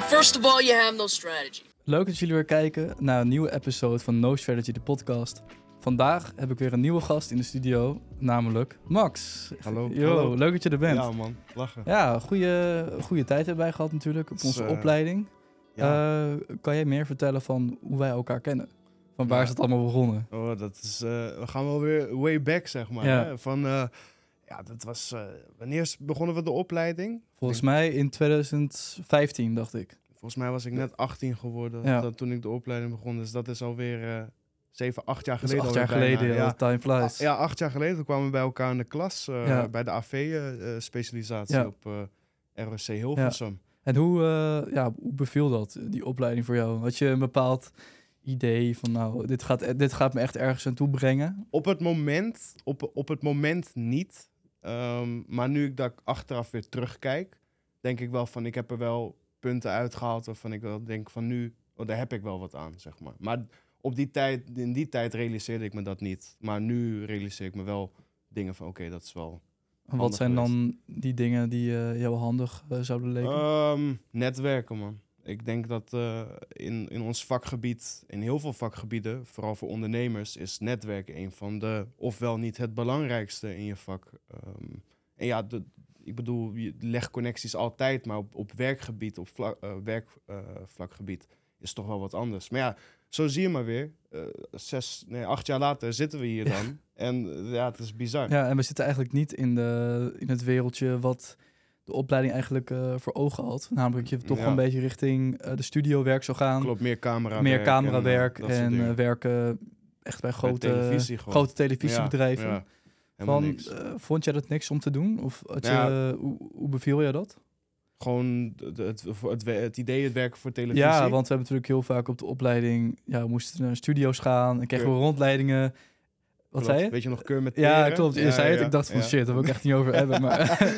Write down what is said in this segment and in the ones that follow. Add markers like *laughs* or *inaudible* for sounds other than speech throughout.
Well, first of all, you have no strategy. Leuk dat jullie weer kijken naar een nieuwe episode van No Strategy, de podcast. Vandaag heb ik weer een nieuwe gast in de studio, namelijk Max. Hallo. Yo, Hallo. leuk dat je er bent. Ja Ja, man, lachen. goede, goede tijd hebben wij gehad natuurlijk op Dus, onze eh, opleiding. Ja. Eh, kan jij meer vertellen van hoe wij elkaar kennen? Van waar Ja. is het allemaal begonnen? oh, dat is, eh, we gaan wel weer way back, zeg maar. Ja. Hè? Van, eh, ja, dat was, eh, wanneer is- begonnen we de opleiding? Volgens mij in 2015, dacht ik. Volgens mij was ik net 18 geworden Ja. dat, toen ik de opleiding begon. Dus dat is alweer eh 7, 8 jaar Dat is geleden. acht jaar geleden, ja. Ja. time flies. Ja, acht jaar geleden toen kwamen we bij elkaar in de klas eh, Ja. bij de AV-specialisatie Ja. op eh ROC Hilversum. En hoe, eh, ja, hoe beviel dat, die opleiding voor jou? Had je een bepaald idee van, nou, dit gaat, dit gaat me echt ergens aan toe brengen? Op het moment, op, op het moment niet. Ehm, maar nu ik daar achteraf weer terugkijk, denk ik wel van ik heb er wel punten uitgehaald waarvan ik wel denk van nu, oh, daar heb ik wel wat aan, zeg maar. Maar op die tijd, in die tijd realiseerde ik me dat niet. Maar nu realiseer ik me wel dingen van oké, dat is wel. Wat zijn geweest. dan die dingen die eh, jou handig eh, zouden leken? Ehm, netwerken, man. Ik denk dat eh, in, in ons vakgebied, in heel veel vakgebieden, vooral voor ondernemers, is netwerken een van de, ofwel niet het belangrijkste in je vak. Ehm, en ja, de, ik bedoel, je legt connecties altijd, maar op, op werkgebied, op eh, werkvlakgebied, is het toch wel wat anders. Maar ja, zo zie je maar weer. eh, zes, nee, acht jaar later zitten we hier dan. En eh, ja, het is bizar. ja, en we zitten eigenlijk niet in, de, in het wereldje wat de opleiding eigenlijk eh, voor ogen had. Namelijk dat je toch Ja. een beetje richting eh, de studiowerk zou gaan. Klopt, meer camera. meer camerawerk en, eh, en, eh, werken echt bij grote, televisie grote televisiebedrijven. Ja, Van, vond jij dat niks om te doen? Of had je, Ja. eh, hoe, hoe beviel je dat? Gewoon het, het, het, idee het werken voor televisie. Ja, want we hebben natuurlijk heel vaak op de opleiding... Ja, we moesten naar studio's gaan en kregen we rondleidingen. Wat Klopt. zei je? Weet je nog, keur met Ja, klopt. Je Ja, zei het. ja, Ik dacht van shit, daar wil ik echt niet over hebben. Maar *laughs*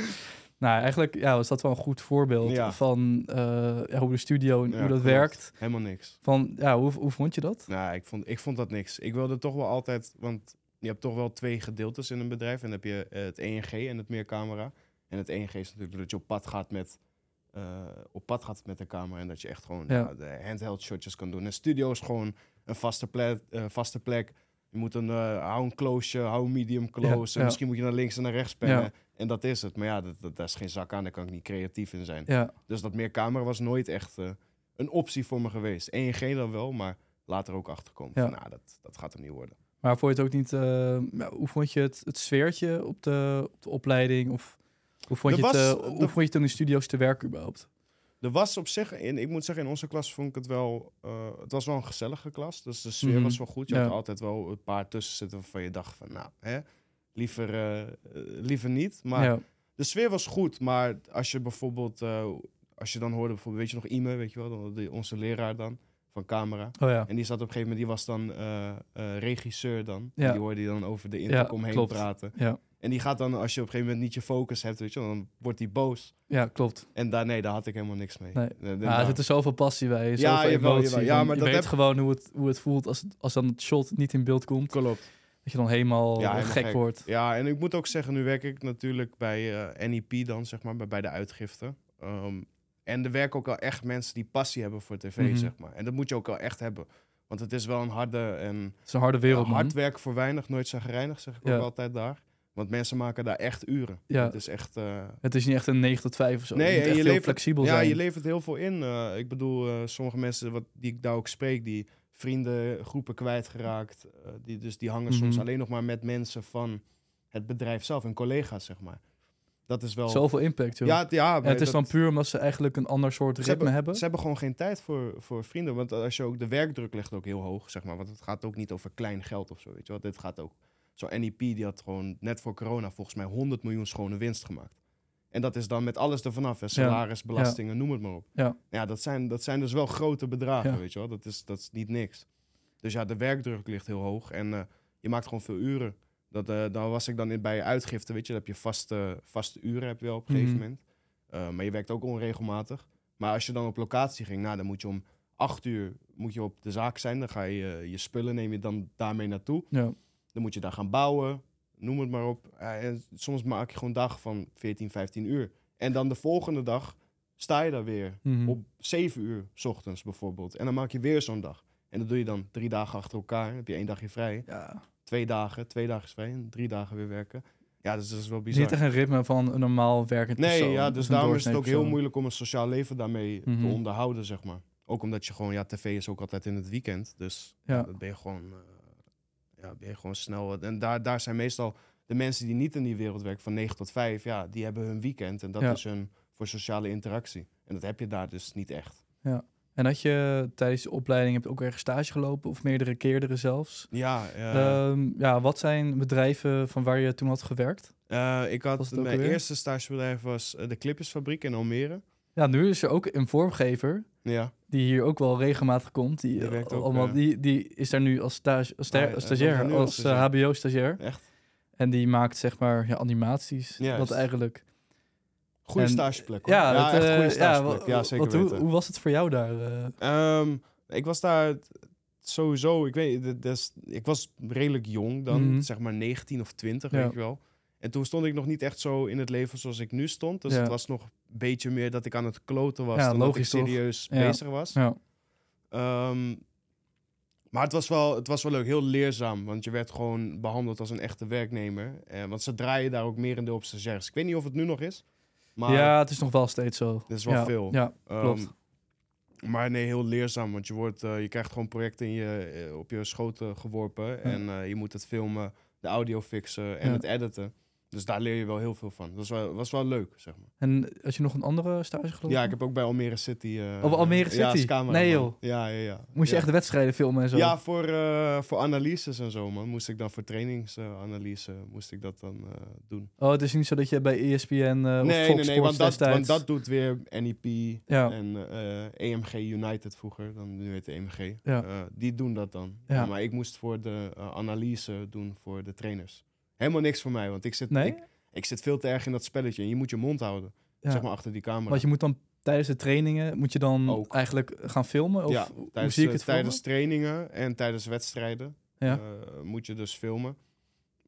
nou, eigenlijk ja, was dat wel een goed voorbeeld Ja. van eh, hoe de studio en Ja, hoe dat klopt. werkt. Helemaal niks. Van, ja, hoe, hoe vond je dat? Nou, ik vond, ik vond dat niks. Ik wilde toch wel altijd, want je hebt toch wel twee gedeeltes in een bedrijf. En dan heb je eh, het ENG en het meercamera. En het ENG is natuurlijk dat je op pad gaat met, eh, op pad gaat met de camera. En dat je echt gewoon Ja. de handheld shotjes kan doen. En studio is gewoon een vaste plek. vaste plek. Je moet een, eh, hou een close, hou een medium close. En. Misschien moet je naar links en naar rechts pennen. En dat is het. Maar ja, dat, dat, daar is geen zak aan. Daar kan ik niet creatief in zijn. Dus dat meer camera was nooit echt eh, een optie voor me geweest. ENG dan wel, maar later ook achterkomen. Van, nou, dat, dat gaat hem niet worden. maar vond je het ook niet... eh, hoe vond je het, het sfeertje op de, op de opleiding? Of hoe vond, Er je het, eh, hoe vond je het in studio's te werken überhaupt? Er was op zich, in, ik moet zeggen, in onze klas vond ik het wel... eh, het was wel een gezellige klas, dus de sfeer Mhm. was wel goed. Je Ja. had er altijd wel een paar tussen zitten waarvan je dacht van... Nou, hè, liever, eh, eh, liever niet. Maar ja, de sfeer was goed, maar als je bijvoorbeeld... als je dan hoorde, bijvoorbeeld, weet je nog Ime, weet je wel, dan die- onze leraar dan, van camera. oh ja. En die zat op een gegeven moment, die was dan regisseur dan. Die hoorde je dan over de intercom heen klopt. praten. Ja, En die gaat dan, als je op een gegeven moment niet je focus hebt, weet je, dan wordt die boos. ja, klopt. En daar, nee, daar had ik helemaal niks mee. Nee. Ja, nou, er zit er zoveel passie bij, Ja, zoveel jawel, emotie. jawel. Ja, maar je dat weet heb- gewoon hoe het, hoe het voelt als, als dan het shot niet in beeld komt. Klopt. Dat je dan helemaal, Ja, helemaal gek, gek. wordt. Ja, en ik moet ook zeggen, nu werk ik natuurlijk bij eh, NEP dan, zeg maar, bij, de uitgifte. Ehm, en er werken ook wel echt mensen die passie hebben voor tv, Mhm. zeg maar. En dat moet je ook wel echt hebben. Want het is wel een harde en Het is een harde wereld, hard werk voor weinig, nooit zagrijnig, zeg ik Ja. ook altijd daar. Want mensen maken daar echt uren. Ja. Het is echt... eh, Het is niet echt een 9 tot 5 of zo. Nee, je je heel levert- flexibel ja, zijn. je levert heel veel in. Eh, ik bedoel, eh, sommige mensen wat, die ik daar ook spreek, die vrienden, groepen kwijtgeraakt. die, dus die hangen soms Mhm. alleen nog maar met mensen van het bedrijf zelf en collega's, zeg maar. Dat is wel... Zoveel impact, joh. ja, het- ja, en het is dat- dan puur omdat ze eigenlijk een ander soort ze ritme hebben, hebben. Ze hebben gewoon geen tijd voor, voor vrienden. Want als je ook de werkdruk ligt ook heel hoog, zeg maar. Want het gaat ook niet over klein geld of zo, weet je wel. Dit gaat ook... Zo NEP, die had gewoon net voor corona volgens mij 100 miljoen schone winst gemaakt. En dat is dan met alles ervan af. Hè? Salaris, belastingen, noem het maar op. Ja. Ja, dat zijn, dat zijn dus wel grote bedragen, Ja. weet je wel. Dat is, dat is niet niks. Dus ja, de werkdruk ligt heel hoog. En eh, je maakt gewoon veel uren. Dat, eh dan was ik dan in, bij uitgifte, weet je. Dan heb je vaste, vaste uren heb je wel op een gegeven Mhm. moment. Eh, maar je werkt ook onregelmatig. Maar als je dan op locatie ging, nou, dan moet je om acht uur moet je op de zaak zijn. Dan ga je je spullen, neem je dan daarmee naartoe. Ja. Dan moet je daar gaan bouwen, noem het maar op. Eh, en soms maak je gewoon dagen van 14, 15 uur. En dan de volgende dag sta je daar weer Mhm. op 7 uur 's ochtends bijvoorbeeld. En dan maak je weer zo'n dag. En dat doe je dan drie dagen achter elkaar. Dan heb je één dagje vrij. Ja. Twee dagen, twee dagen is vrij. En drie dagen weer werken. Ja, dus dat is wel bizar. Niet echt een ritme van een normaal werkend Nee, persoon. ja, Of dus daarom is het ook heel moeilijk om een sociaal leven daarmee Mhm. te onderhouden, zeg maar. Ook omdat je gewoon, ja, tv is ook altijd in het weekend. Dus Ja. ja. dan ben je gewoon, eh, ja, ben je gewoon snel. En daar, daar zijn meestal de mensen die niet in die wereld werken van 9 tot 5, ja, die hebben hun weekend. En dat Ja. is hun voor sociale interactie. En dat heb je daar dus niet echt. En had je tijdens de opleiding heb je ook ergens stage gelopen of meerdere keren zelfs? Ja, Ehm, ja, wat zijn bedrijven van waar je toen had gewerkt? eh, ik had mijn eerste stagebedrijf was eh, de Clippersfabriek in Almere. Ja, nu is er ook een vormgever Ja, die hier ook wel regelmatig komt. Die, Die werkt ook, allemaal, eh, die, die is daar nu als, stage, als, Ah, ja, als stagiair, als als eh, stagiair. HBO-stagiair. echt. En die maakt zeg maar ja, animaties. Juist. Dat eigenlijk. Goede stageplek. hoor. Ja, dat, echt eh, goede stageplek. Ja, zeker wat, hoe, hoe was het voor jou daar? eh? Ehm, ik was daar sowieso, ik weet, ik was redelijk jong dan, Mhm. zeg maar 19 of 20, Ja. weet je wel. En toen stond ik nog niet echt zo in het leven zoals ik nu stond. Dus Ja. het was nog een beetje meer dat ik aan het kloten was Ja, dan dat logisch ik toch? serieus bezig was. ja. Ehm, maar het was, wel, het was wel leuk, heel leerzaam. Want je werd gewoon behandeld als een echte werknemer. Eh, want ze draaien daar ook merendeel op stagiairs. Ik weet niet of het nu nog is. Maar ja, het is nog wel steeds zo. Dat is wel ja, veel. Ja, Ehm, klopt. maar nee, heel leerzaam. Want je, wordt, eh, je krijgt gewoon projecten in je, eh, op je schoten geworpen. En je moet het filmen, de audio fixen en Ja. het editen. Dus daar leer je wel heel veel van. Dat was wel, was wel leuk, zeg maar. En had je nog een andere stage gelopen? Ja, ik heb ook bij Almere City... eh, Oh, Almere Ja, City? cameraman. Nee, joh. Ja, ja, ja. Moest je ja. echt de wedstrijden filmen en zo? Ja, voor, eh, voor analyses en zo, man. Moest ik dan voor trainingsanalyse moest ik dat dan eh, doen. Oh, het is niet zo dat je bij E ESPN eh of nee, Fox nee, nee, want dat, want dat doet weer NEP Ja. en eh, EMG United vroeger, dan nu heet het EMG. Ja. Eh, die doen dat dan. Ja. Ja, maar ik moest voor de eh, analyse doen voor de trainers. Helemaal niks voor mij, want ik zit, Nee? ik, ik zit veel te erg in dat spelletje. En je moet je mond houden, Ja. zeg maar achter die camera. Want je moet dan tijdens de trainingen, moet je dan Ook. eigenlijk gaan filmen? Of ja, hoe tijdens, zie ik het tijdens trainingen en tijdens wedstrijden Ja. eh, moet je dus filmen.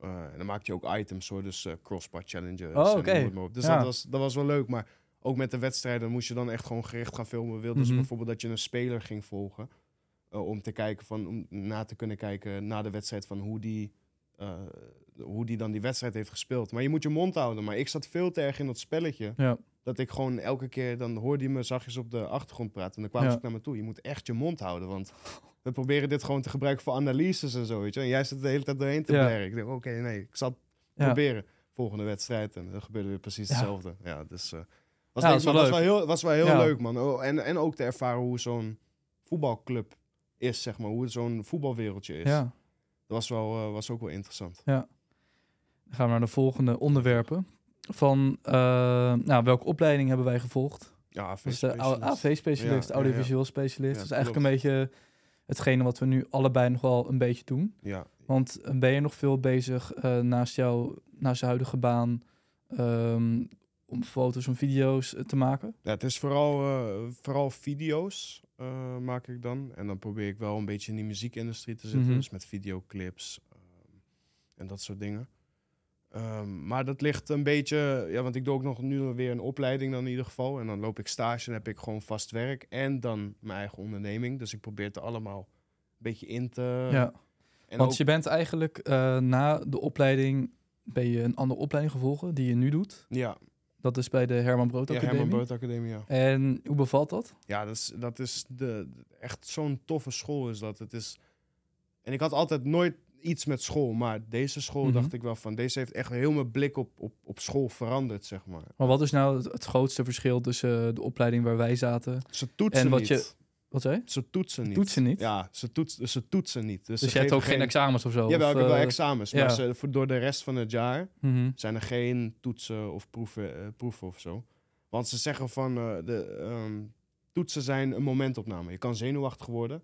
Eh, en dan maak je ook items hoor, dus eh crossbar challenges. Oh, maar op. Dus Ja. dat, was, dat was wel leuk, maar ook met de wedstrijden moest je dan echt gewoon gericht gaan filmen. Wilden Mhm. ze bijvoorbeeld dat je een speler ging volgen. om te kijken van, om na te kunnen kijken na de wedstrijd van hoe die, hoe die dan die wedstrijd heeft gespeeld. Maar je moet je mond houden. Maar ik zat veel te erg in dat spelletje. Ja. Dat ik gewoon elke keer, dan hoorde je me zachtjes op de achtergrond praten. En dan kwamen Ja. ze ook naar me toe. Je moet echt je mond houden, want we proberen dit gewoon te gebruiken voor analyses en zo, weet je. En jij zit de hele tijd doorheen te Ja. blaren. Ik denk, oké, nee, ik zal het Ja. proberen. Volgende wedstrijd en dan gebeurde weer precies Ja. hetzelfde. Ja, dus... eh was, Ja, was, wel heel, was wel heel Ja. leuk, man. Oh, en, en ook te ervaren hoe zo'n voetbalclub is, zeg maar. Hoe zo'n voetbalwereldje is. ja. Dat was, wel, eh, was ook wel interessant. Dan gaan we naar de volgende onderwerpen. Van, eh, nou, welke opleiding hebben wij gevolgd? Ja, AV-specialist, Ja, ja, audiovisueel specialist. Dat is eigenlijk een beetje hetgene wat we nu allebei nog wel een beetje doen. Ja, Want eh, ben je nog veel bezig eh, naast jouw naast je huidige baan ehm, om foto's en video's te maken? Ja, het is vooral, vooral video's maak ik dan. En dan probeer ik wel een beetje in die muziekindustrie te zitten. Mhm. Dus met videoclips ehm, en dat soort dingen. Ehm, maar dat ligt een beetje... Ja, want ik doe ook nog nu weer een opleiding dan in ieder geval. En dan loop ik stage en heb ik gewoon vast werk. En dan mijn eigen onderneming. Dus ik probeer het er allemaal een beetje in te... ja, En want ook- je bent eigenlijk eh, na de opleiding ben je een andere opleiding gevolgd die je nu doet. Ja, Dat is bij de Herman Brood ja Academie. Herman Brood Academie, ja. En hoe bevalt dat? Ja, dat is, dat is de, echt zo'n toffe school is dat. Het is... En ik had altijd nooit iets met school, maar deze school Mhm. dacht ik wel van... Deze heeft echt heel mijn blik op, op, op school veranderd, zeg maar. Maar wat is nou het, het grootste verschil tussen eh, de opleiding waar wij zaten? Ze toetsen En wat niet. je- Wat zei? Ze toetsen niet. Toetsen niet? Ja, ze, toets, ze toetsen niet. Dus, Dus ze je hebt ook geen examens of zo? Jawel, of, ik heb wel eh, examens, ja. maar ze, voor, door de rest van het jaar mhm. zijn er geen toetsen of proeven, eh, proeven of zo. Want ze zeggen van, eh, de ehm, toetsen zijn een momentopname. Je kan zenuwachtig worden.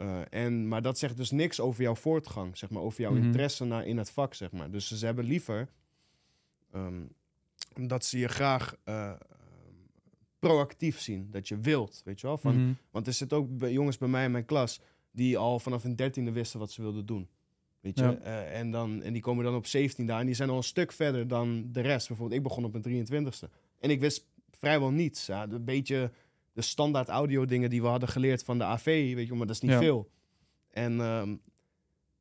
Eh, en, maar dat zegt dus niks over jouw voortgang, zeg maar, over jouw Mhm. interesse naar, in het vak, zeg maar. Dus ze hebben liever ehm, dat ze je graag eh, proactief zien, dat je wilt, weet je wel. Van, Mhm. Want er zitten ook bij- jongens bij mij in mijn klas die al vanaf hun dertiende wisten wat ze wilden doen. Weet je? Ja. Eh, en, dan, en die komen dan op 17 daar en die zijn al een stuk verder dan de rest. Bijvoorbeeld, ik begon op mijn 23ste. En ik wist vrijwel niets. Ja, een beetje de standaard audio dingen die we hadden geleerd van de AV, weet je, maar dat is niet Ja. veel. En, ehm,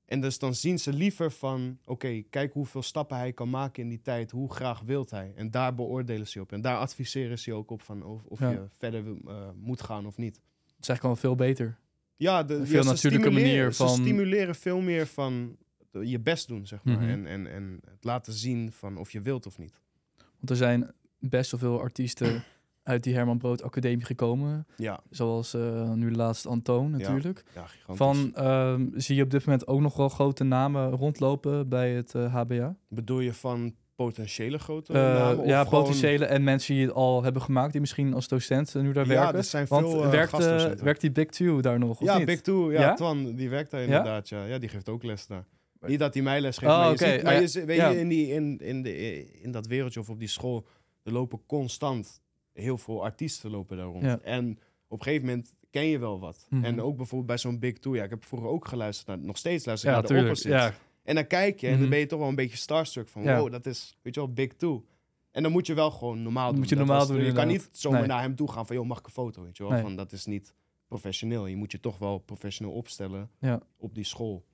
en dus dan zien ze liever van, oké, kijk hoeveel stappen hij kan maken in die tijd, hoe graag wilt hij. En daar beoordelen ze je op. En daar adviseren ze je ook op van of, of Ja. je verder eh, moet gaan of niet. Het is eigenlijk wel veel beter. Ja, de, Een veel ze natuurlijke manier Ze van- stimuleren veel meer van je best doen, zeg maar. Mhm. en, en, en het laten zien van of je wilt of niet. Want er zijn best wel veel artiesten uit die Herman Brood Academie gekomen. Ja, Zoals eh, nu laatst Antoon natuurlijk. ja. Van, ehm, zie je op dit moment ook nog wel grote namen rondlopen bij het eh, HBA? Bedoel je van potentiële grote Eh, namen? of ja, potentiële en mensen die het al hebben gemaakt, die misschien als docent eh, nu daar Ja, werken. er zijn Want veel eh, werkt, eh, die Big Two daar nog? Of ja, niet? Big Two. Ja? Twan, die werkt daar inderdaad. Ja? Ja, die geeft ook les daar. Niet dat hij mij les geeft, Oh, maar, je ziet, maar je zi- weet je, in, die, in, in, de, in dat wereldje of op die school, er lopen constant heel veel artiesten lopen daar rond. Ja. En op een gegeven moment ken je wel wat. Mhm. En ook bijvoorbeeld bij zo'n Big Two. Ja, ik heb vroeger ook geluisterd naar, nog steeds luister ik Ja, naar de opposites. Ja, En dan kijk je en Mhm. dan ben je toch wel een beetje starstruck van, wow, dat is, weet je wel, Big Two. En dan moet je wel gewoon normaal doen. moet je Dat normaal was- doen, Je kan niet zomaar Nee. naar hem toe gaan van, joh, mag ik een foto, weet je wel. Nee. Van, dat is niet professioneel. Je moet je toch wel professioneel opstellen Ja. op die school.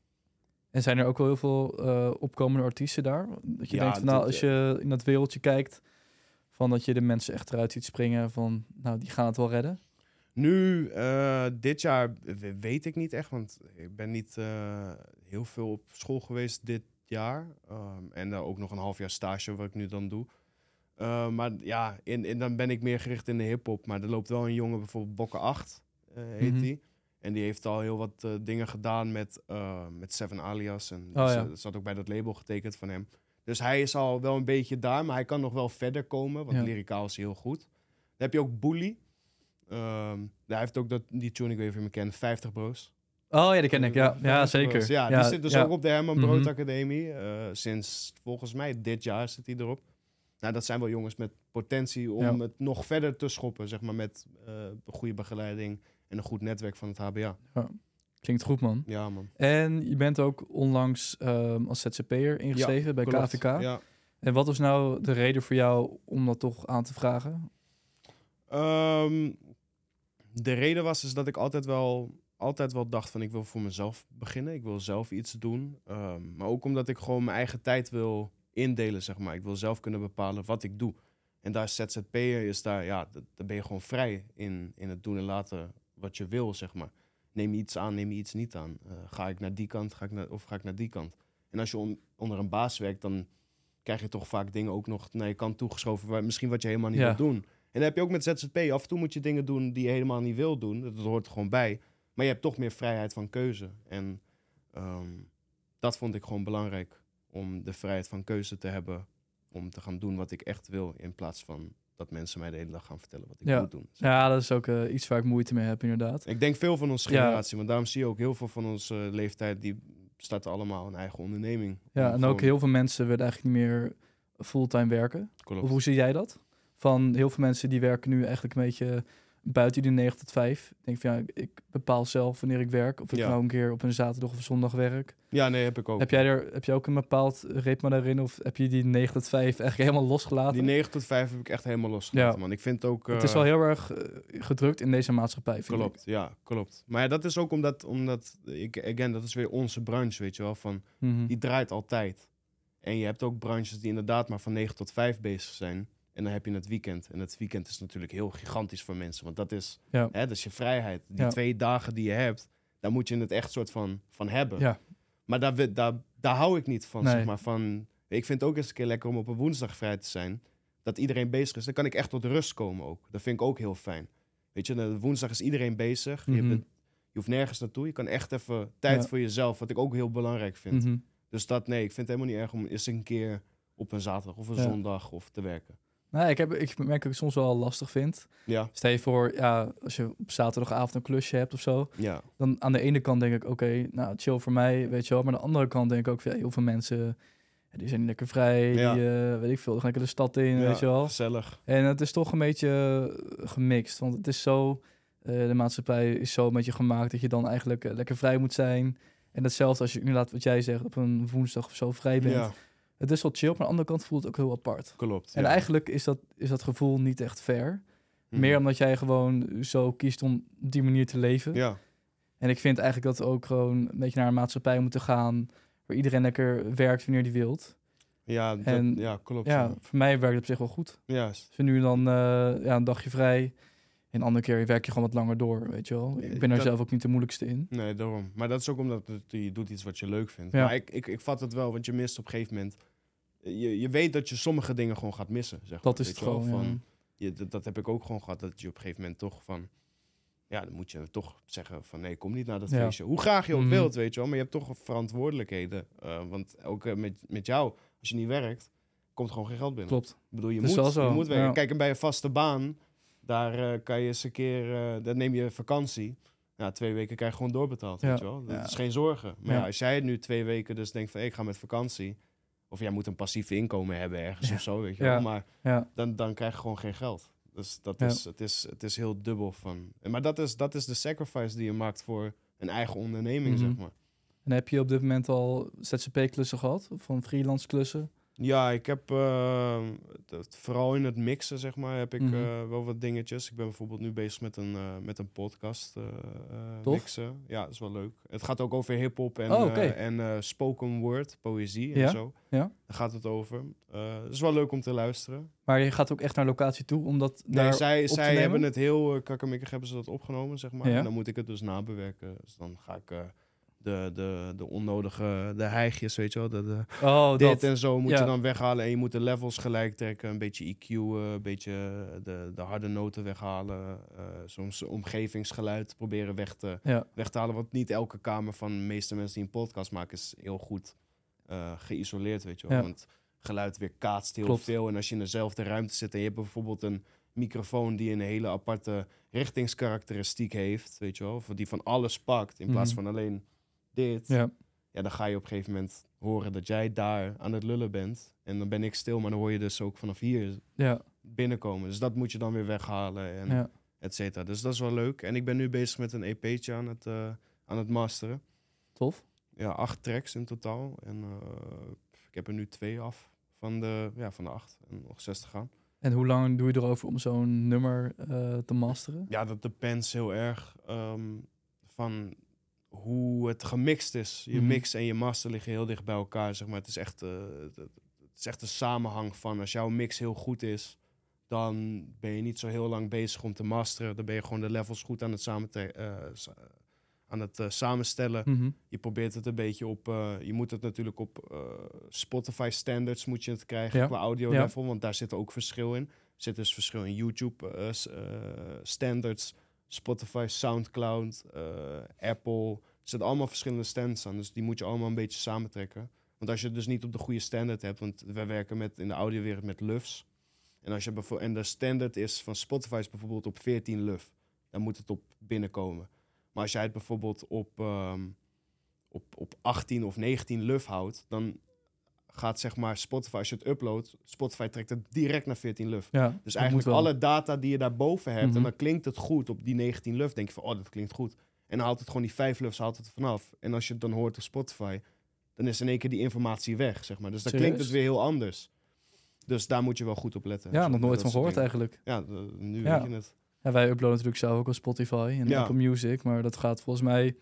En zijn er ook wel heel veel eh, opkomende artiesten daar? Dat je denkt van, nou, als je in dat wereldje kijkt, van dat je de mensen echt eruit ziet springen van, nou, die gaan het wel redden. Nu, eh, dit jaar weet ik niet echt, want ik ben niet eh, heel veel op school geweest dit jaar. Ehm, en dan ook nog een half jaar stage wat ik nu dan doe. Eh, maar ja, in, in, dan ben ik meer gericht in de hip-hop. Maar er loopt wel een jongen, bijvoorbeeld Bokke 8, eh, heet Mhm. die. En die heeft al heel wat eh, dingen gedaan met, eh, met Seven Alias. En Oh, dus, ja. eh, zat ook bij dat label getekend van hem. Dus hij is al wel een beetje daar, maar hij kan nog wel verder komen. Want Ja. lyricaal is hij heel goed. Dan heb je ook Bully. Ehm, hij heeft ook dat, die tune, ik weet niet of je hem kent, 50 Bros. Oh ja, die ken ik. Ja, 50 ja zeker. Ja, die zit dus ja. ook op de Herman Brood Mhm. Academie. eh, sinds volgens mij dit jaar zit hij erop. Nou, dat zijn wel jongens met potentie om Ja. het nog verder te schoppen, zeg maar, met eh, goede begeleiding en een goed netwerk van het HBA. Klinkt goed, man. Ja, man. En je bent ook onlangs ehm, als ZZP'er ingeschreven bij Klopt. KVK. Ja. En wat was nou de reden voor jou om dat toch aan te vragen? Ehm, de reden was is dat ik altijd wel, altijd wel dacht van ik wil voor mezelf beginnen. Ik wil zelf iets doen. Ehm, maar ook omdat ik gewoon mijn eigen tijd wil indelen, zeg maar. Ik wil zelf kunnen bepalen wat ik doe. En daar is ZZP'er, is daar, ja, daar ben je gewoon vrij in, in het doen en laten wat je wil, zeg maar. Neem je iets aan, neem je iets niet aan. Eh, ga ik naar die kant, ga ik naar, of ga ik naar die kant? En als je on- onder een baas werkt, dan krijg je toch vaak dingen ook nog naar je kant toegeschoven, waar, misschien wat je helemaal niet Ja. wil doen. En dan heb je ook met ZZP, af en toe moet je dingen doen die je helemaal niet wil doen. Dat hoort er gewoon bij. Maar je hebt toch meer vrijheid van keuze. En ehm, dat vond ik gewoon belangrijk. Om de vrijheid van keuze te hebben. Om te gaan doen wat ik echt wil. In plaats van dat mensen mij de hele dag gaan vertellen wat ik Ja. moet doen. Ja, dat is ook eh, iets waar ik moeite mee heb, inderdaad. Ik denk veel van onze Ja. generatie. Want daarom zie je ook heel veel van onze eh, leeftijd. Die starten allemaal een eigen onderneming. Ja, en ook heel veel mensen willen eigenlijk niet meer fulltime werken. Klopt. Of hoe zie jij dat? Van heel veel mensen die werken nu eigenlijk een beetje buiten die 9 tot 5. Ik denk van ja, ik bepaal zelf wanneer ik werk. Of ik Ja. nou een keer op een zaterdag of een zondag werk. Ja, nee, heb ik ook. Heb jij er heb jij ook een bepaald ritme daarin? Of heb je die 9 tot 5 eigenlijk helemaal losgelaten? Die 9 tot 5 heb ik echt helemaal losgelaten, Ja. man. Ik vind ook... het is eh, wel heel erg eh, gedrukt in deze maatschappij, vind Klopt, ik. ja, klopt. Maar ja, dat is ook omdat, omdat ik, again, dat is weer onze branche, weet je wel, van, Mhm. die draait altijd. En je hebt ook branches die inderdaad maar van 9 tot 5 bezig zijn. En dan heb je het weekend. En het weekend is natuurlijk heel gigantisch voor mensen, want dat is, Ja. hè, dat is je vrijheid. Die Ja. twee dagen die je hebt, daar moet je het echt soort van, van hebben. Ja. Maar daar, daar, daar hou ik niet van, Nee. zeg maar. Van, ik vind het ook eens een keer lekker om op een woensdag vrij te zijn. Dat iedereen bezig is. Dan kan ik echt tot rust komen ook. Dat vind ik ook heel fijn. Weet je, woensdag is iedereen bezig. Je, Mhm. bent, je hoeft nergens naartoe. Je kan echt even tijd Ja. voor jezelf, wat ik ook heel belangrijk vind. Mhm. Dus dat, nee, ik vind het helemaal niet erg om eens een keer op een zaterdag of een zondag of te werken. Nou, ik, heb, ik merk dat ik soms wel lastig vind. Ja, Stel je voor, ja, als je op zaterdagavond een klusje hebt of zo. ja, Dan aan de ene kant denk ik, oké, nou chill voor mij, weet je wel. Maar aan de andere kant denk ik ook, van, heel veel mensen, die zijn niet lekker vrij. Ja. Die, eh, weet ik veel, die gaan lekker de stad in, ja, weet je wel. gezellig. En het is toch een beetje eh, gemixt. Want het is zo, eh, de maatschappij is zo met je gemaakt dat je dan eigenlijk lekker vrij moet zijn. En hetzelfde als je inderdaad wat jij zegt, op een woensdag of zo vrij bent. Ja, het is wel chill, maar aan de andere kant voelt het ook heel apart. Klopt. En ja. eigenlijk is dat, is dat gevoel niet echt fair. Mhm. Meer omdat jij gewoon zo kiest om op die manier te leven. Ja, En ik vind eigenlijk dat we ook gewoon een beetje naar een maatschappij moeten gaan... waar iedereen lekker werkt wanneer die wilt. ja, dat, En- ja klopt. Ja, Ja, voor mij werkt het op zich wel goed. Juist. Dus nu dan eh, ja, een dagje vrij. En andere keer werk je gewoon wat langer door, weet je wel. Ik ben Dat- zelf ook niet de moeilijkste in. Nee, daarom. Maar dat is ook omdat het, je doet iets wat je leuk vindt. Ja. Maar ik, ik, ik vat het wel, want je mist op een gegeven moment... Je, je weet dat je sommige dingen gewoon gaat missen, zeg Dat maar, is het wel, gewoon, ja. Van, je, dat, dat heb ik ook gewoon gehad, dat je op een gegeven moment toch van... Ja, dan moet je toch zeggen van nee, kom niet naar dat Ja. feestje. Hoe graag je ook Mhm. wilt, weet je wel. Maar je hebt toch verantwoordelijkheden. Eh, want ook met, met jou, als je niet werkt, komt gewoon geen geld binnen. Klopt. Ik bedoel, je moet, wel zo, je moet werken. Kijk, en bij een vaste baan, daar eh, kan je eens een keer, eh dan neem je vakantie. Ja, twee weken krijg je gewoon doorbetaald, Ja. weet je wel. Dat Ja. is geen zorgen. Maar ja. Ja. als jij nu twee weken dus denkt van, hey, ik ga met vakantie. Of jij moet een passief inkomen hebben ergens Ja. of zo, weet je Ja. wel. Maar Ja, dan, dan krijg je gewoon geen geld. Dus dat Ja. is, het, is, het is heel dubbel van... Maar dat is, dat is de sacrifice die je maakt voor een eigen onderneming, Mhm. zeg maar. en heb je op dit moment al ZZP-klussen gehad? Of van freelance klussen? Ja, ik heb eh, het- vooral in het mixen, zeg maar, heb ik Mhm. eh, wel wat dingetjes. Ik ben bijvoorbeeld nu bezig met een, eh, met een podcast eh, mixen. Ja, dat is wel leuk. Het gaat ook over hip-hop en, Oh, en spoken word, poëzie en Ja, zo. ja. Daar gaat het over. Het is wel leuk om te luisteren. Maar je gaat ook echt naar locatie toe om dat Nee, daar zij, op zij hebben het heel uh, kakkemikkig hebben ze dat opgenomen, zeg maar. Ja. En dan moet ik het dus nabewerken. Dus dan ga ik de, de, de onnodige, de hijgjes, weet je wel, de, de, Oh, dit dat. en zo moet ja. je dan weghalen. En je moet de levels gelijk trekken. Een beetje EQ, eh, een beetje de, de harde noten weghalen. eh, soms omgevingsgeluid proberen weg te, Ja, weg te halen. Want niet elke kamer van de meeste mensen die een podcast maken is heel goed eh, geïsoleerd, weet je wel. Ja. Want geluid weer kaatst heel Klopt. veel. En als je in dezelfde ruimte zit en je hebt bijvoorbeeld een microfoon die een hele aparte richtingskarakteristiek heeft, weet je wel. Of die van alles pakt in plaats Mhm. van alleen dit ja. ja, dan ga je op een gegeven moment horen dat jij daar aan het lullen bent. En dan ben ik stil, maar dan hoor je dus ook vanaf hier ja, binnenkomen. Dus dat moet je dan weer weghalen en ja. et cetera. Dus dat is wel leuk. En ik ben nu bezig met een EP'tje aan het, eh, aan het masteren. Tof. Ja, acht tracks in totaal. En eh, ik heb er nu twee af van de, ja, van de acht. En nog zes te gaan. En hoe lang doe je erover om zo'n nummer eh, te masteren? Ja, dat depends heel erg ehm, van hoe het gemixt is. Je Mhm. mix en je master liggen heel dicht bij elkaar, zeg maar. Het is echt, eh, het, het is echt een samenhang van als jouw mix heel goed is, dan ben je niet zo heel lang bezig om te masteren. Dan ben je gewoon de levels goed aan het, samen aan het eh, samenstellen. Mhm. Je probeert het een beetje op. eh, je moet het natuurlijk op eh, Spotify standards moet je het krijgen Ja. qua audio Ja. level, want daar zit ook verschil in. Er zit dus verschil in YouTube eh, eh, standards, Spotify, SoundCloud, eh, Apple. Er zitten allemaal verschillende stands aan, dus die moet je allemaal een beetje samentrekken. Want als je het dus niet op de goede standard hebt, want wij werken met, in de audiowereld met LUFs. En, als je en de standard is van Spotify is bijvoorbeeld op 14 LUF. Dan moet het op binnenkomen. Maar als jij het bijvoorbeeld op, ehm, op, op 18 of 19 LUF houdt, dan gaat zeg maar Spotify, als je het uploadt, Spotify trekt het direct naar 14 LUF. Ja, Dus eigenlijk alle data die je daarboven hebt, Mhm. en dan klinkt het goed op die 19 LUF, denk je van, oh, dat klinkt goed. En dan haalt het gewoon die 5 LUFs haalt het vanaf. En als je het dan hoort op Spotify, dan is in één keer die informatie weg, zeg maar. Dus dan Serieus? klinkt het weer heel anders. Dus daar moet je wel goed op letten. Ja, nog nooit van gehoord dingen. eigenlijk. Ja, nu Ja. weet je het. Ja, wij uploaden natuurlijk zelf ook op Spotify en. Apple Music, maar dat gaat volgens mij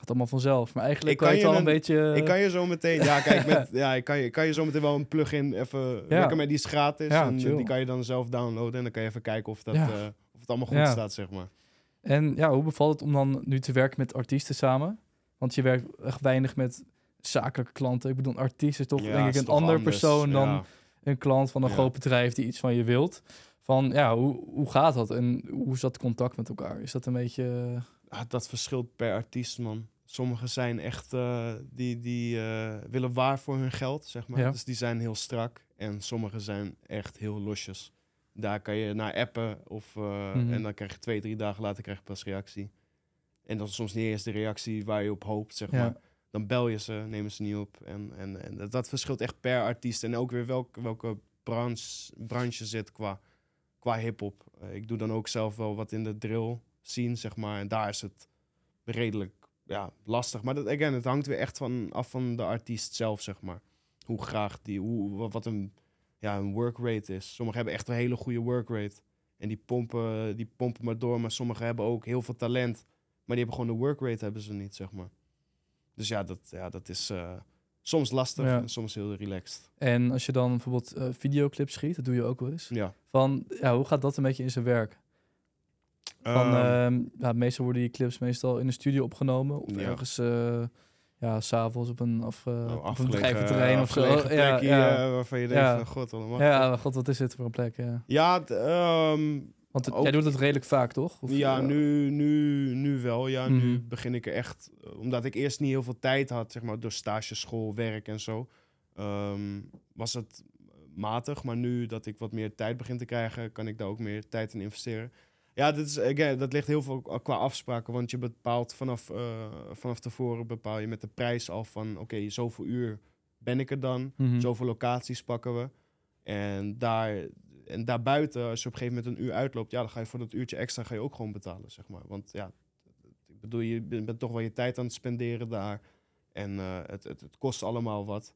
gaat allemaal vanzelf. Maar eigenlijk Ik kan je al een een- beetje... Ik kan je zo meteen, ja, kijk, met, *laughs* ja, ik kan je, kan je zo meteen wel een plugin even lekker met die is gratis. Ja, en chill. die kan je dan zelf downloaden en dan kan je even kijken of, dat, Ja. eh, of het allemaal goed Ja. staat, zeg maar. En ja, hoe bevalt het om dan nu te werken met artiesten samen? Want je werkt echt weinig met zakelijke klanten. Ik bedoel, een artiest is toch Ja, denk ik een ander anders. persoon dan Ja. een klant van een Ja. groot bedrijf die iets van je wilt. Van ja, hoe, hoe gaat dat en hoe is dat contact met elkaar? Is dat een beetje... Ah, dat verschilt per artiest, man. Sommigen zijn echt, eh, die, die eh, willen waar voor hun geld, zeg maar. Ja. Dus die zijn heel strak. En sommigen zijn echt heel losjes. Daar kan je naar appen of, eh, Mhm. en dan krijg je twee, drie dagen later krijg je pas reactie. En dat is soms niet eens de reactie waar je op hoopt, zeg Ja. maar. Dan bel je ze, nemen ze niet op. En, en, en dat, dat verschilt echt per artiest. En ook weer welke, welke branche, branche zit qua, qua hip-hop. Ik doe dan ook zelf wel wat in de drill scene, zeg maar. En daar is het redelijk ja, lastig. Maar dat, again, het hangt weer echt van, af van de artiest zelf, zeg maar. hoe graag die, hoe, wa- wat een, ja, een work rate is. Sommigen hebben echt een hele goede work rate. En die pompen, die pompen maar door. Maar sommigen hebben ook heel veel talent. Maar die hebben gewoon de work rate hebben ze niet, zeg maar. Dus ja, dat, ja, dat is eh, soms lastig Ja. en soms heel relaxed. En als je dan bijvoorbeeld eh, videoclips schiet, dat doe je ook wel eens. Ja. Van, ja, hoe gaat dat een beetje in zijn werk? Van, Ehm, ehm, ja, meestal worden die clips meestal in de studio opgenomen. Of Ja. ergens, eh ja, s'avonds op een, of, eh, op een afgelegen, bedrijventerrein of zo. Ja, ja. eh, waarvan je denkt Ja. van, god, allemaal. ja, god, wat is dit voor een plek? Ja. Ehm, Want het- Ook- jij doet het redelijk vaak, toch? Of, ja, nu, nu, nu wel. Ja, nu Mhm. begin ik er echt... Omdat ik eerst niet heel veel tijd had, zeg maar, door stageschool, werk en zo. ehm, was het matig. Maar nu dat ik wat meer tijd begin te krijgen, kan ik daar ook meer tijd in investeren. Ja, dat, is, again, dat ligt heel veel qua afspraken. Want je bepaalt vanaf, eh, vanaf tevoren bepaal je met de prijs al van... Oké, zoveel uur ben ik er dan. mhm. Zoveel locaties pakken we. En, daar, en daarbuiten, als je op een gegeven moment een uur uitloopt, ja, dan ga je voor dat uurtje extra ga je ook gewoon betalen, zeg maar. Want ja, ik bedoel, je bent bent toch wel je tijd aan het spenderen daar. En eh, het, het, het kost allemaal wat.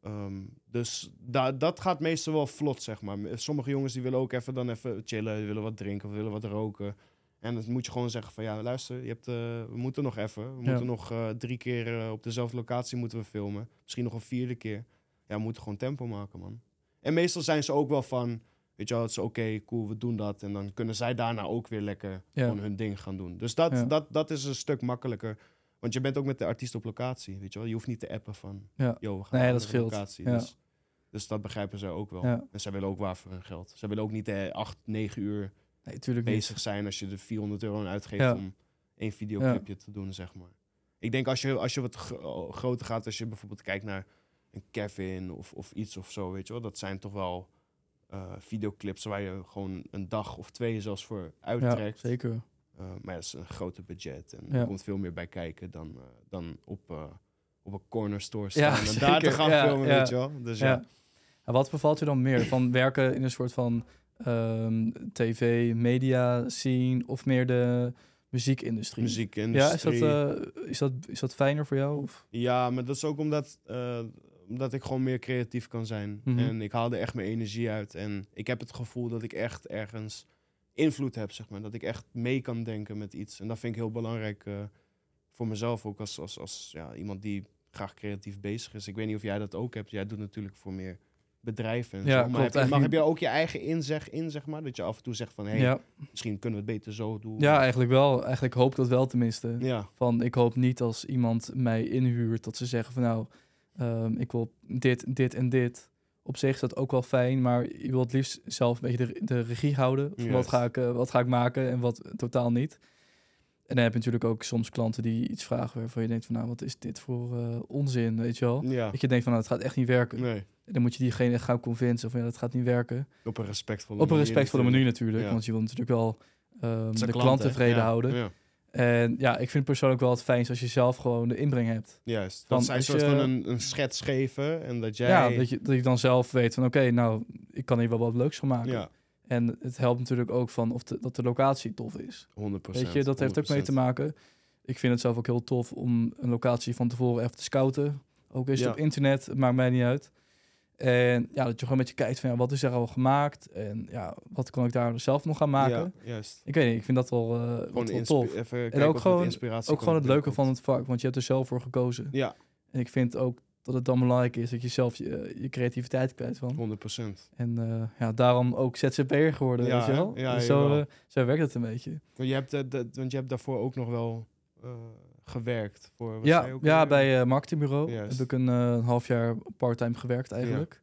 Ehm, dus da dat gaat meestal wel vlot, zeg maar. Sommige jongens die willen ook even dan even chillen, die willen wat drinken of willen wat roken. En dan moet je gewoon zeggen van ja, luister, je hebt, eh, we moeten nog even. We Ja. moeten nog eh, drie keer eh, op dezelfde locatie moeten we filmen. Misschien nog een vierde keer. Ja, we moeten gewoon tempo maken, man. En meestal zijn ze ook wel van, weet je wel, het is oké, cool, we doen dat. En dan kunnen zij daarna ook weer lekker Ja. gewoon hun ding gaan doen. Dus dat, Ja. dat, dat is een stuk makkelijker. Want je bent ook met de artiest op locatie, weet je wel. Je hoeft niet te appen van, Ja. yo, we gaan Nee, naar dat de scheelt. locatie. Ja. Dus, dus dat begrijpen zij ook wel. Ja. En zij willen ook waar voor hun geld. Zij willen ook niet eh, acht, negen uur Nee, tuurlijk niet. bezig zijn als je er 400 euro aan uitgeeft Ja. om één videoclipje te doen, zeg maar. Ik denk als je, als je wat gro- groter gaat, als je bijvoorbeeld kijkt naar een Kevin of, of iets of zo, weet je wel. Dat zijn toch wel eh, videoclips waar je gewoon een dag of twee zelfs voor Ja, uittrekt. zeker. Eh, maar dat is een groter budget en er komt veel meer bij kijken dan, eh, dan op, eh, op een corner store staan en daar te gaan filmen, weet je wel. Dus ja. Ja. En wat bevalt je dan meer? Van werken in een soort van ehm, tv, media scene of meer de muziekindustrie? muziekindustrie. Ja, is dat, is, dat, is dat fijner voor jou? Of? Ja, maar dat is ook omdat, omdat ik gewoon meer creatief kan zijn. Mhm. En ik haal er echt mijn energie uit. En ik heb het gevoel dat ik echt ergens invloed heb, zeg maar. Dat ik echt mee kan denken met iets. En dat vind ik heel belangrijk eh, voor mezelf ook als, als, als ja, iemand die graag creatief bezig is. Ik weet niet of jij dat ook hebt. Jij doet natuurlijk voor meer bedrijven en Ja, zo. Maar, heb je, maar eigenlijk- heb je ook je eigen inzeg in, zeg maar? Dat je af en toe zegt van, hé, hey, ja. misschien kunnen we het beter zo doen. ja, eigenlijk wel. Eigenlijk hoop ik dat wel tenminste. Ja, Van, ik hoop niet als iemand mij inhuurt dat ze zeggen van nou, ehm, ik wil dit, dit en dit. Op zich is dat ook wel fijn, maar je wil het liefst zelf een beetje de, de regie houden. Wat, ga ik, eh, wat ga ik maken en wat totaal niet. En dan heb je natuurlijk ook soms klanten die iets vragen waarvan je denkt van nou, wat is dit voor eh, onzin, weet je wel. ja. Dat je denkt van nou, het gaat echt niet werken. Nee, En dan moet je diegene gaan convincen van ja, dat gaat niet werken. op een respectvolle Op een manier respectvolle manier natuurlijk. Ja. want je wil natuurlijk wel ehm, de klant, tevreden Ja, houden. En ja, ik vind persoonlijk wel het fijnst als je zelf gewoon de inbreng hebt. Juist. Van Dat zij soort je- van een, een schets geven en dat jij... Ja, dat je, dat je dan zelf weet van oké, nou, ik kan hier wel wat leuks van maken. Ja, En het helpt natuurlijk ook van of de, dat de locatie tof is. 100%. Weet je, dat heeft ook mee te maken. Ik vind het zelf ook heel tof om een locatie van tevoren even te scouten. Ook is het Ja. op internet, het maakt mij niet uit. En ja, dat je gewoon met je kijkt van ja, wat is er al gemaakt? En ja, wat kan ik daar zelf nog gaan maken? Ja, juist. Ik weet niet, ik vind dat wel, Gewoon wel tof. even En ook gewoon, ook gewoon het leuke van het vak, want je hebt er zelf voor gekozen. Ja, En ik vind ook dat het dan belangrijk is dat je zelf je, je creativiteit kwijt van. 100%. En eh, ja, daarom ook ZZP'er geworden, Ja, weet je wel? Ja, Dus zo, eh, zo werkt het een beetje. Want je hebt, dat- want je hebt daarvoor ook nog wel gewerkt. Voor, Ja, ook ja bij eh marketingbureau Juist. heb ik een eh, een half jaar parttime gewerkt eigenlijk.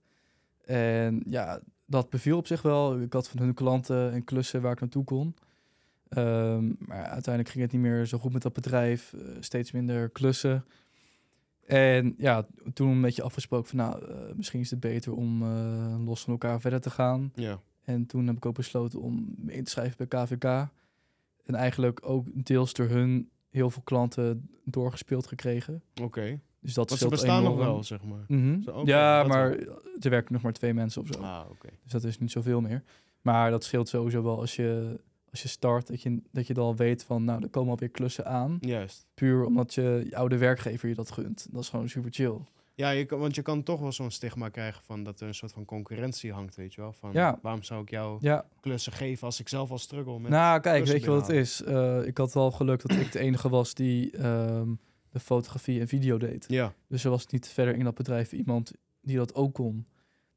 En ja, dat beviel op zich wel. Ik had van hun klanten en klussen waar ik naartoe kon. Ehm, maar uiteindelijk ging het niet meer zo goed met dat bedrijf. eh, steeds minder klussen. En ja, toen een beetje afgesproken van nou, misschien is het beter om los van elkaar verder te gaan. Ja, En toen heb ik ook besloten om me in te schrijven bij KVK. En eigenlijk ook deels door hun heel veel klanten doorgespeeld gekregen. oké. Dus dat Want ze bestaan nog enorm. wel, zeg maar. Mhm. Ja, maar er werken nog maar twee mensen of zo. Ah, oké. Dus dat is niet zoveel meer. Maar dat scheelt sowieso wel als je, als je start, dat je, dat je dan weet van, nou, er komen alweer klussen aan. Juist. Puur omdat je, je oude werkgever je dat gunt. Dat is gewoon super chill. Ja, je kan, want je kan toch wel zo'n stigma krijgen van dat er een soort van concurrentie hangt, weet je wel. Van Ja. waarom zou ik jou Ja, klussen geven als ik zelf al struggle met... nou kijk, weet je wat het is? Eh, ik had wel geluk dat ik de enige was die ehm, de fotografie en video deed. Ja, Dus er was niet verder in dat bedrijf iemand die dat ook kon.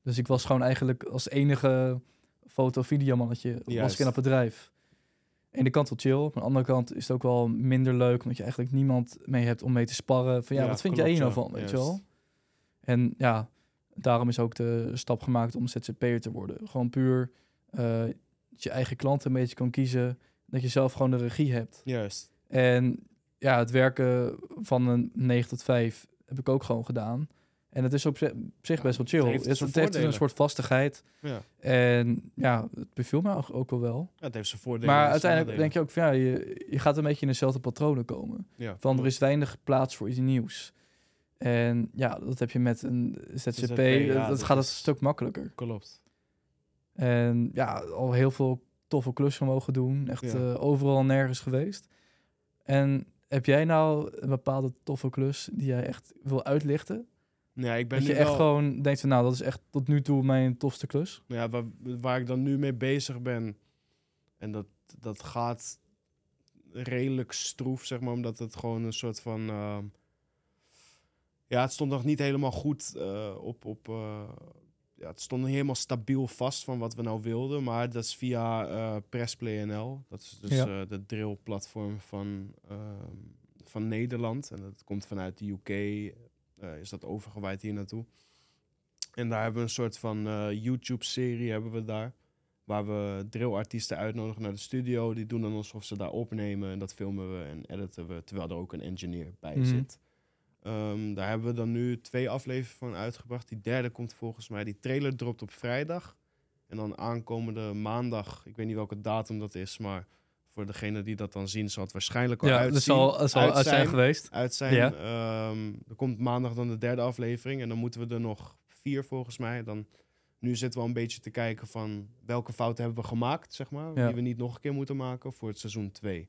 Dus ik was gewoon eigenlijk als enige foto-videomannetje was ik in dat bedrijf. Aan de kant wel chill, aan de andere kant is het ook wel minder leuk, omdat je eigenlijk niemand mee hebt om mee te sparren. Van ja, Ja, wat vind klopt, jij hier nou van, weet je wel? En ja, daarom is ook de stap gemaakt om ZZP'er te worden. Gewoon puur eh, dat je eigen klanten een beetje kan kiezen, dat je zelf gewoon de regie hebt. juist. En ja, het werken van een 9 tot 5 heb ik ook gewoon gedaan. En het is op zi- op zich Ja, best wel chill. het heeft het, zijn heeft dus een soort vastigheid. Ja. En ja, het beviel me ook- wel wel. Ja, het heeft zijn voordelen. Maar uiteindelijk denk je ook van ja, je, je gaat een beetje in dezelfde patronen komen. Ja, Van er is weinig plaats voor iets nieuws. En ja, dat heb je met een ZZP. ZZP, dat, ja, dat dat gaat een stuk makkelijker. Klopt. En ja, al heel veel toffe klussen mogen doen. Echt Ja. eh, overal en nergens geweest. En heb jij nou een bepaalde toffe klus die jij echt wil uitlichten? Ja, ik ben Dat nu je echt wel- gewoon denkt van nou, dat is echt tot nu toe mijn tofste klus. ja, waar, waar ik dan nu mee bezig ben. En dat, dat gaat redelijk stroef, zeg maar, omdat het gewoon een soort van. ehm, ja, het stond nog niet helemaal goed eh, op. op eh, ja, het stond niet helemaal stabiel vast van wat we nou wilden. Maar dat is via eh Pressplay NL. Dat is dus Ja. eh, de drill-platform van, ehm, van Nederland. En dat komt vanuit de UK. eh, is dat overgewaaid hier naartoe. En daar hebben we een soort van eh, YouTube-serie hebben we daar. Waar we drillartiesten uitnodigen naar de studio. Die doen dan alsof ze daar opnemen. En dat filmen we en editen we. Terwijl er ook een engineer bij Mhm. zit. Ehm, daar hebben we dan nu twee afleveringen van uitgebracht. Die derde komt volgens mij. Die trailer dropt op vrijdag. En dan aankomende maandag. Ik weet niet welke datum dat is. Maar voor degene die dat dan zien, zal het waarschijnlijk al Ja, uit dat zal, dat zal uit zijn geweest. uit zijn. Ja. Ehm, er komt maandag dan de derde aflevering. En dan moeten we er nog vier volgens mij. Dan, nu zitten we al een beetje te kijken van welke fouten hebben we gemaakt, zeg maar. Ja. Die we niet nog een keer moeten maken voor het seizoen 2.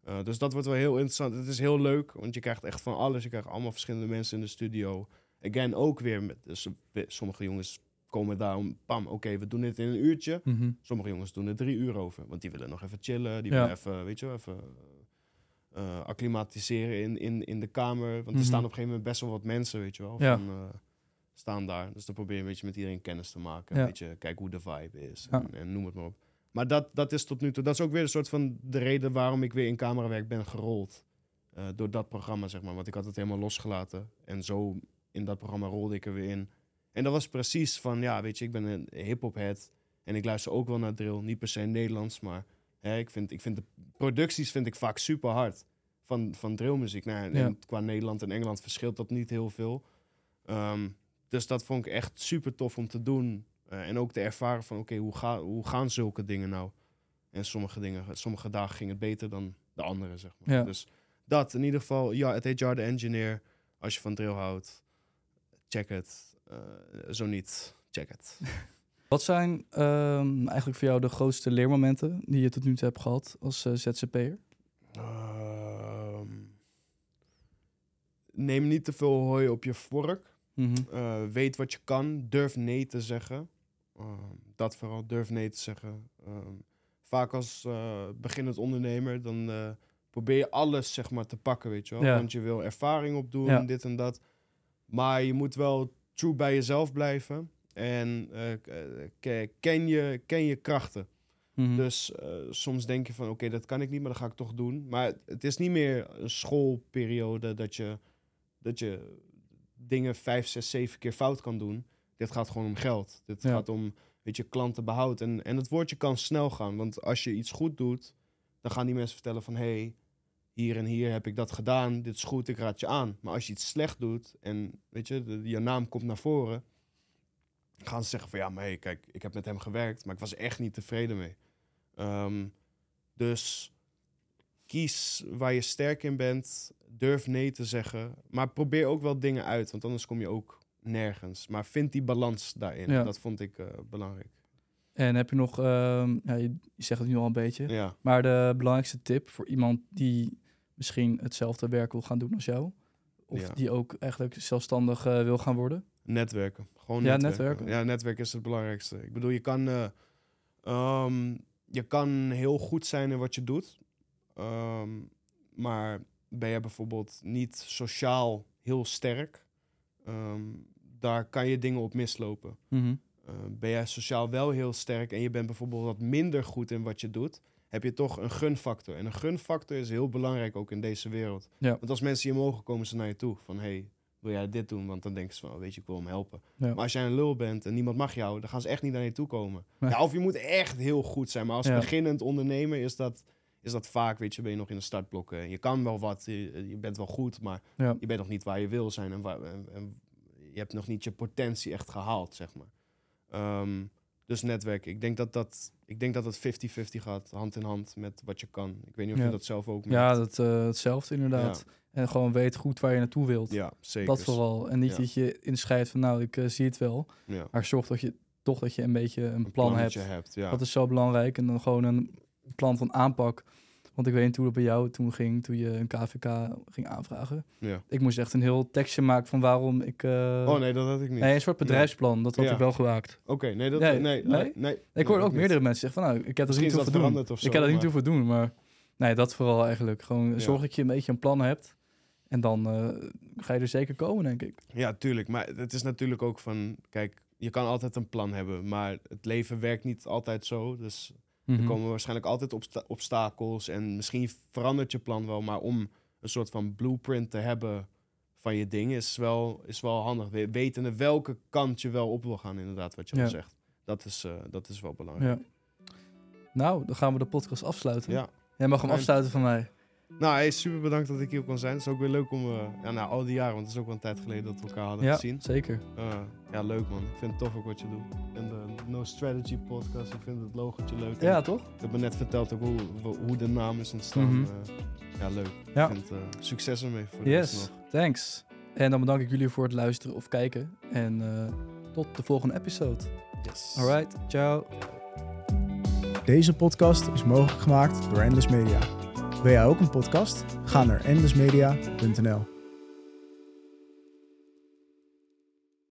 Eh, dus dat wordt wel heel interessant. Het is heel leuk, want je krijgt echt van alles. Je krijgt allemaal verschillende mensen in de studio. Again, ook weer met... Dus, sommige jongens komen daar om... Pam, oké, we doen dit in een uurtje. Mhm. Sommige jongens doen er drie uur over. Want die willen nog even chillen. Die Ja. willen even, weet je wel, even eh acclimatiseren in, in, in de kamer. Want Mhm. er staan op een gegeven moment best wel wat mensen, weet je wel. Ja. Van, eh, staan daar. Dus dan probeer je een beetje met iedereen kennis te maken. Ja. Een beetje kijken hoe de vibe is. En noem het maar op. Maar dat, dat is tot nu toe... Dat is ook weer een soort van de reden waarom ik weer in camerawerk ben gerold. Eh, door dat programma, zeg maar. Want ik had het helemaal losgelaten. En zo in dat programma rolde ik er weer in. En dat was precies van, ja, weet je, ik ben een hip-hop head. En ik luister ook wel naar drill. Niet per se Nederlands, maar hè, ik, vind, ik vind de producties vind ik vaak super hard. Van, van drillmuziek. Nou, en Ja. qua Nederland en Engeland verschilt dat niet heel veel. Ehm, dus dat vond ik echt super tof om te doen. Eh, en ook te ervaren van, oké, hoe, ga, hoe gaan zulke dingen nou? En sommige dingen, sommige dagen ging het beter dan de andere, zeg maar. Ja. Dus dat, in ieder geval, ja, het heet Jar the Engineer. Als je van drill houdt, check het. Eh, zo niet, check het. *laughs* Wat zijn ehm, eigenlijk voor jou de grootste leermomenten die je tot nu toe hebt gehad als eh, ZZP'er? Ehm, neem niet te veel hooi op je vork. Mhm. Weet wat je kan. Durf nee te zeggen. Ehm, dat vooral, durf nee te zeggen. Ehm, vaak als eh beginnend ondernemer, dan eh, probeer je alles zeg maar, te pakken, weet je wel. Ja. Want je wil ervaring opdoen, Ja. dit en dat. Maar je moet wel true bij jezelf blijven. En eh, ken, je, ken je krachten. Mhm. Dus soms denk je van, oké, dat kan ik niet, maar dat ga ik toch doen. Maar het is niet meer een schoolperiode dat je, dat je dingen vijf, zes, zeven keer fout kan doen. Dit gaat gewoon om geld. Dit Ja. gaat om, weet je, klantenbehoud. En, en het woordje kan snel gaan. Want als je iets goed doet, dan gaan die mensen vertellen van... hey, hier en hier heb ik dat gedaan. Dit is goed, ik raad je aan. Maar als je iets slecht doet en, weet je, de, je naam komt naar voren... gaan ze zeggen van, ja, maar hey, kijk, ik heb met hem gewerkt... maar ik was echt niet tevreden mee. Ehm, dus kies waar je sterk in bent. Durf nee te zeggen. Maar probeer ook wel dingen uit, want anders kom je ook nergens. Maar vind die balans daarin. Ja. Dat vond ik eh, belangrijk. En heb je nog, ehm, ja, je, zegt het nu al een beetje, Ja. maar de belangrijkste tip voor iemand die misschien hetzelfde werk wil gaan doen als jou, Of Ja. die ook eigenlijk zelfstandig eh, wil gaan worden? Netwerken. Gewoon Ja, netwerken. netwerken. Ja, netwerken is het belangrijkste. Ik bedoel, je kan, eh, ehm, je kan heel goed zijn in wat je doet. Ehm, maar ben je bijvoorbeeld niet sociaal heel sterk, ehm, daar kan je dingen op mislopen. Mhm. Eh, ben jij sociaal wel heel sterk en je bent bijvoorbeeld wat minder goed in wat je doet, heb je toch een gunfactor. En een gunfactor is heel belangrijk ook in deze wereld. Ja. Want als mensen hier mogen, komen ze naar je toe. Van, hey, wil jij dit doen? Want dan denken ze van, oh, weet je, ik wil hem helpen. Ja. Maar als jij een lul bent en niemand mag jou, dan gaan ze echt niet naar je toe komen. Nee. Ja, of je moet echt heel goed zijn. Maar als Ja. beginnend ondernemer is dat, is dat vaak, weet je, ben je nog in de startblokken. Je kan wel wat, je, je bent wel goed, maar Ja. je bent nog niet waar je wil zijn. En, waar, en, en je hebt nog niet je potentie echt gehaald, zeg maar. Ehm, dus netwerken. Ik denk dat dat, ik denk dat het 50-50 gaat, hand in hand met wat je kan. Ik weet niet of Ja. je dat zelf ook Ja, dat, eh, hetzelfde inderdaad. En gewoon weet goed waar je naartoe wilt. ja zeker. dat vooral. En niet dat je inschrijft van nou, ik eh, zie het wel. Maar zorg dat je toch dat je een beetje een, Een plan hebt. plannetje hebt. Ja. Dat is zo belangrijk. En dan gewoon een plan van aanpak. Want ik weet niet hoe dat bij jou toen ging, toen je een KVK ging aanvragen. ja. Ik moest echt een heel tekstje maken van waarom ik... eh, Oh nee, dat had ik niet. nee, een soort bedrijfsplan. Dat had Ja. ik wel gemaakt. Oké, nee, dat, Nee, nee, nee, Ik hoorde ook niet. meerdere mensen zeggen van nou, ik heb dat Misschien niet dat hoeven doen. zo. ik heb dat niet maar- hoeven doen, maar nee, dat vooral eigenlijk. Gewoon zorg dat je een beetje een plan hebt. En dan eh, ga je er zeker komen, denk ik. Ja, tuurlijk. Maar het is natuurlijk ook van... Kijk, je kan altijd een plan hebben. Maar het leven werkt niet altijd zo. Dus er Mhm. komen waarschijnlijk altijd obsta- obstakels. En misschien verandert je plan wel. Maar om een soort van blueprint te hebben van je ding... is wel, is wel handig. We- Wetende welke kant je wel op wil gaan, inderdaad. Wat je Ja. al zegt. Dat is, eh, dat is wel belangrijk. Ja. Nou, dan gaan we de podcast afsluiten. Ja. Jij mag hem afsluiten van mij. Nou, hey, super bedankt dat ik hier kon zijn. Het is ook weer leuk om... eh, ja, na al die jaren, want het is ook wel een tijd geleden dat we elkaar hadden Ja, gezien. zeker. Eh, ja, leuk man. Ik vind het tof ook wat je doet. En de No Strategy podcast, ik vind het logotje leuk. Ja, En toch? Ik heb me net verteld ook hoe, hoe de naam is ontstaan. Eh, ja, leuk. Ja. Ik vind, eh, succes ermee voor de Yes, nog. thanks. En dan bedank ik jullie voor het luisteren of kijken. En eh, tot de volgende episode. Yes. Alright, ciao. Deze podcast is mogelijk gemaakt door Endless Media. Wil jij ook een podcast? Ga naar endlessmedia.nl.